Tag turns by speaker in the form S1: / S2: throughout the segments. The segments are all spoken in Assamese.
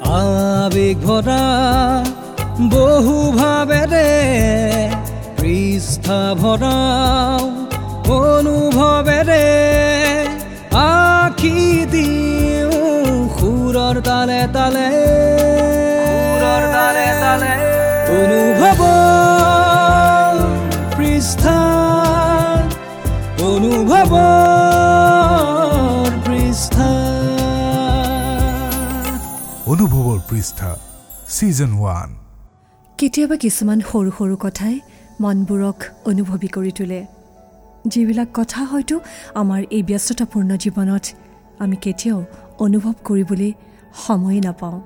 S1: আবেগ ভৰা বহু ভাবেৰে পৃষ্ঠা ভৰাও অনুভৱেৰে আখি দিওঁ সুৰৰ তালে তালে। সুৰৰ তালে তালে। অনুভৱ পৃষ্ঠা। অনুভৱ পৃষ্ঠা
S2: ছিজন ওৱান
S3: কেতিয়াবা কিছুমান সৰু সৰু কথাই মনবোৰক অনুভৱী কৰি তোলে। যিবিলাক কথা হয়তো আমাৰ এই ব্যস্ততাপূৰ্ণ জীৱনত আমি কেতিয়াও অনুভৱ কৰিবলৈ সময়ে নাপাওঁ।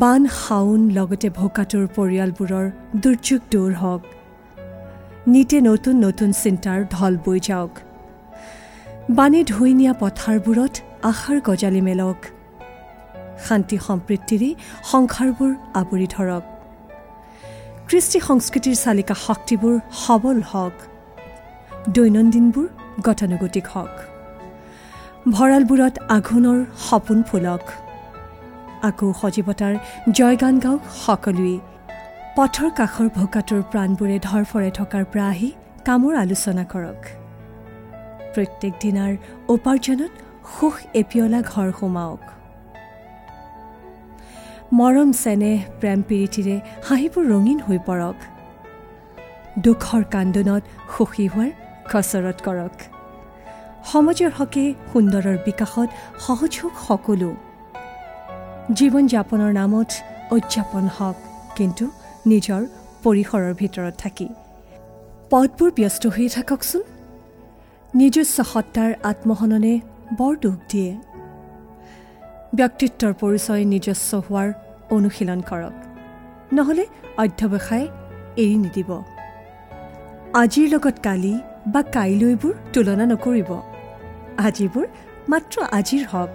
S3: বান শাওন লগতে ভোকাটোৰ পৰিয়ালবোৰৰ দুৰ্যোগ দূৰ হওক। নিতে নতুন নতুন চিন্তাৰ ঢল বৈ যাওক। বানে ধুই নিয়া পথাৰবোৰত আশাৰ গজালি মেলক। শান্তি সম্প্ৰীতিৰে সংসাৰবোৰ আৱৰি ধৰক। কৃষ্টি সংস্কৃতিৰ চালিকা শক্তিবোৰ সবল হওক। দৈনন্দিনবোৰ গতানুগতিক হওক। ভঁৰালবোৰত আঘোণৰ সপোন ফুলক। আকৌ সজীৱতাৰ জয়গান গাওক সকলোৱেই পথৰ কাষৰ ভোকাটোৰ প্ৰাণবোৰে ধৰফৰাই থকাৰ পৰা আহি কামৰ আলোচনা কৰক। প্ৰত্যেক দিনাৰ উপাৰ্জনত সুখ এপিয়লা ঘৰ সোমাওক। মৰম চেনেহ প্ৰেম পীড়িতিৰে হাঁহিবোৰ ৰঙীন হৈ পৰক। দুখৰ কান্দোনত সুখী হোৱাৰ খচৰত কৰক। সমাজৰ হকে সুন্দৰৰ বিকাশত হওক সকলো। জীৱন যাপনৰ নামত উদযাপন হওক কিন্তু নিজৰ পৰিসৰৰ ভিতৰত থাকি। পথবোৰ ব্যস্ত হৈয়ে থাককচোন নিজস্ব সত্তাৰ আত্মসননে বৰ দুখ দিয়ে। ব্যক্তিত্বৰ পৰিচয় নিজস্ব হোৱাৰ অনুশীলন কৰক। নহ'লে অধ্যৱসায় এৰি নিদিব। আজিৰ লগত কালি বা কাইলৈবোৰ তুলনা নকৰিব। আজিবোৰ মাত্ৰ আজিৰ হওক।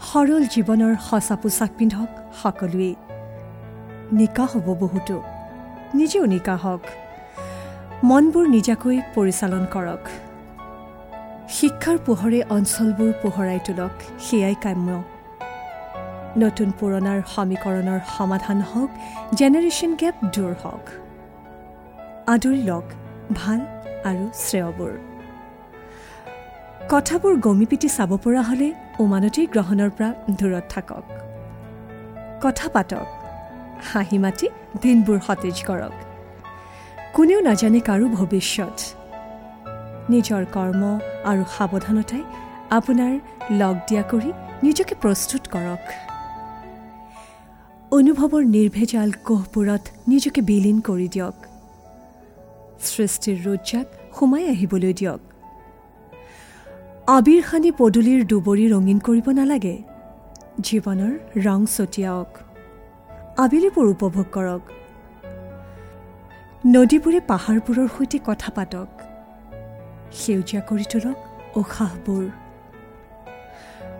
S3: সৰল জীৱনৰ সঁচা পোচাক পিন্ধক সকলোৱেই। নিকা হ'ব বহুতো। নিজেও নিকা হওক। মনবোৰ নিজাকৈ পৰিচালন কৰক। শিক্ষাৰ পোহৰে অঞ্চলবোৰ পোহৰাই তোলক সেয়াই কাম্য। নতুন পুৰণাৰ সমীকৰণৰ সমাধান হওক জেনেৰেশ্যন গেপ দূৰ হওক। আদৰি লওক ভাল আৰু শ্ৰেয়বোৰ। কথাবোৰ গমি পিটি চাব পৰা হ'লে উমানতেই গ্ৰহণৰ পৰা দূৰত থাকক। কথা পাতক হাঁহি মাতি দিনবোৰ সতেজ কৰক। কোনেও নাজানে কাৰো ভৱিষ্যত। নিজৰ কৰ্ম আৰু সাৱধানতাই আপোনাৰ লগ দিয়া কৰি নিজকে প্ৰস্তুত কৰক। অনুভৱৰ নিৰ্ভেজাল কোহবোৰত নিজকে বিলীন কৰি দিয়ক। সৃষ্টিৰ ৰোজাক সোমাই আহিবলৈ দিয়ক। আবিৰ সানি পদূলিৰ দুবৰি ৰঙীন কৰিব নালাগে। জীৱনৰ ৰং ছটিয়াওক। আবেলিবোৰ উপভোগ কৰক। নদীবোৰে পাহাৰবোৰৰ সৈতে কথা পাতক। সেউজীয়া কৰি তোলক উশাহবোৰ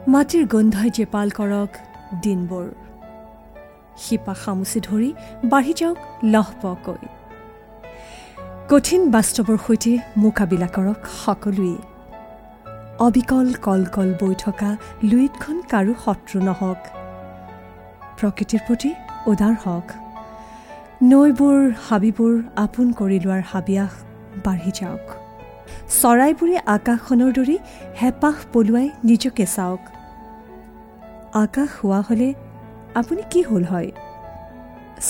S3: মাটিৰ গোন্ধই জেপাল কৰক দিনবোৰ। শিপা সামুচি ধৰি বাঢ়ি যাওক লহপহকৈ। কঠিন বাস্তৱৰ সৈতে মোকাবিলা কৰক সকলোৱেই অবিকল কল কল বৈ থকা লুইতখন কাৰো শত্ৰু নহওক। প্ৰকৃতিৰ প্ৰতি উদাৰ হওক। নৈবোৰ হাবিবোৰ আপোন কৰি লোৱাৰ হাবিয়াস বাঢ়ি যাওক। চৰাইবোৰে আকাশখনৰ দৰে হেঁপাহ পলুৱাই নিজকে চাওক। আকাশ হোৱা হ'লে আপুনি কি হ'ল হয়?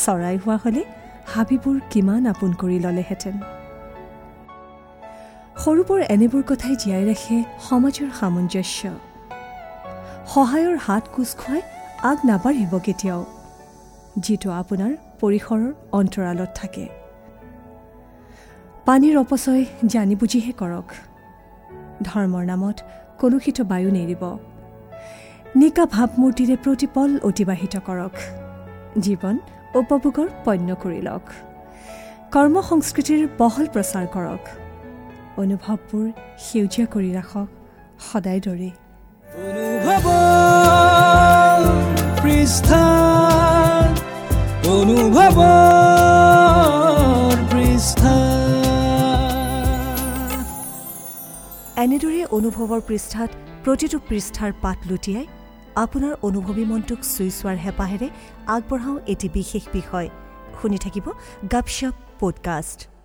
S3: চৰাই হোৱা হ'লে হাবিবোৰ কিমান আপোন কৰি ল'লেহেঁতেন। সৰুবোৰ এনেবোৰ কথাই জীয়াই ৰাখে সমাজৰ সামঞ্জস্য। সহায়ৰ হাত কোচ খুৱাই আগ নাবাঢ়িব কেতিয়াও যিটো আপোনাৰ পৰিসৰৰ অন্তৰালত থাকে। পানীৰ অপচয় জানি বুজিহে কৰক। ধৰ্মৰ নামত কলুষিত বায়ু নেৰিব। নিকা ভাৱমূৰ্তিৰে প্ৰতিপল অতিবাহিত কৰক। জীৱন উপভোগৰ পণ্য কৰি লওক। কৰ্ম সংস্কৃতিৰ বহল প্ৰচাৰ কৰক। অনুভৱবোৰ সেউজীয়া কৰি ৰাখক। সদায় দৰে।
S1: অনুভৱ পৃষ্ঠা।
S3: এনেদৰে অনুভৱৰ পৃষ্ঠাত প্ৰতিটো পৃষ্ঠাৰ পাত লুটিয়াই আপোনাৰ অনুভৱী মনটোক চুই চোৱাৰ হেঁপাহেৰে আগবঢ়াওঁ এটি বিশেষ বিষয়। শুনি থাকিব গপশ্বপ পডকাষ্ট।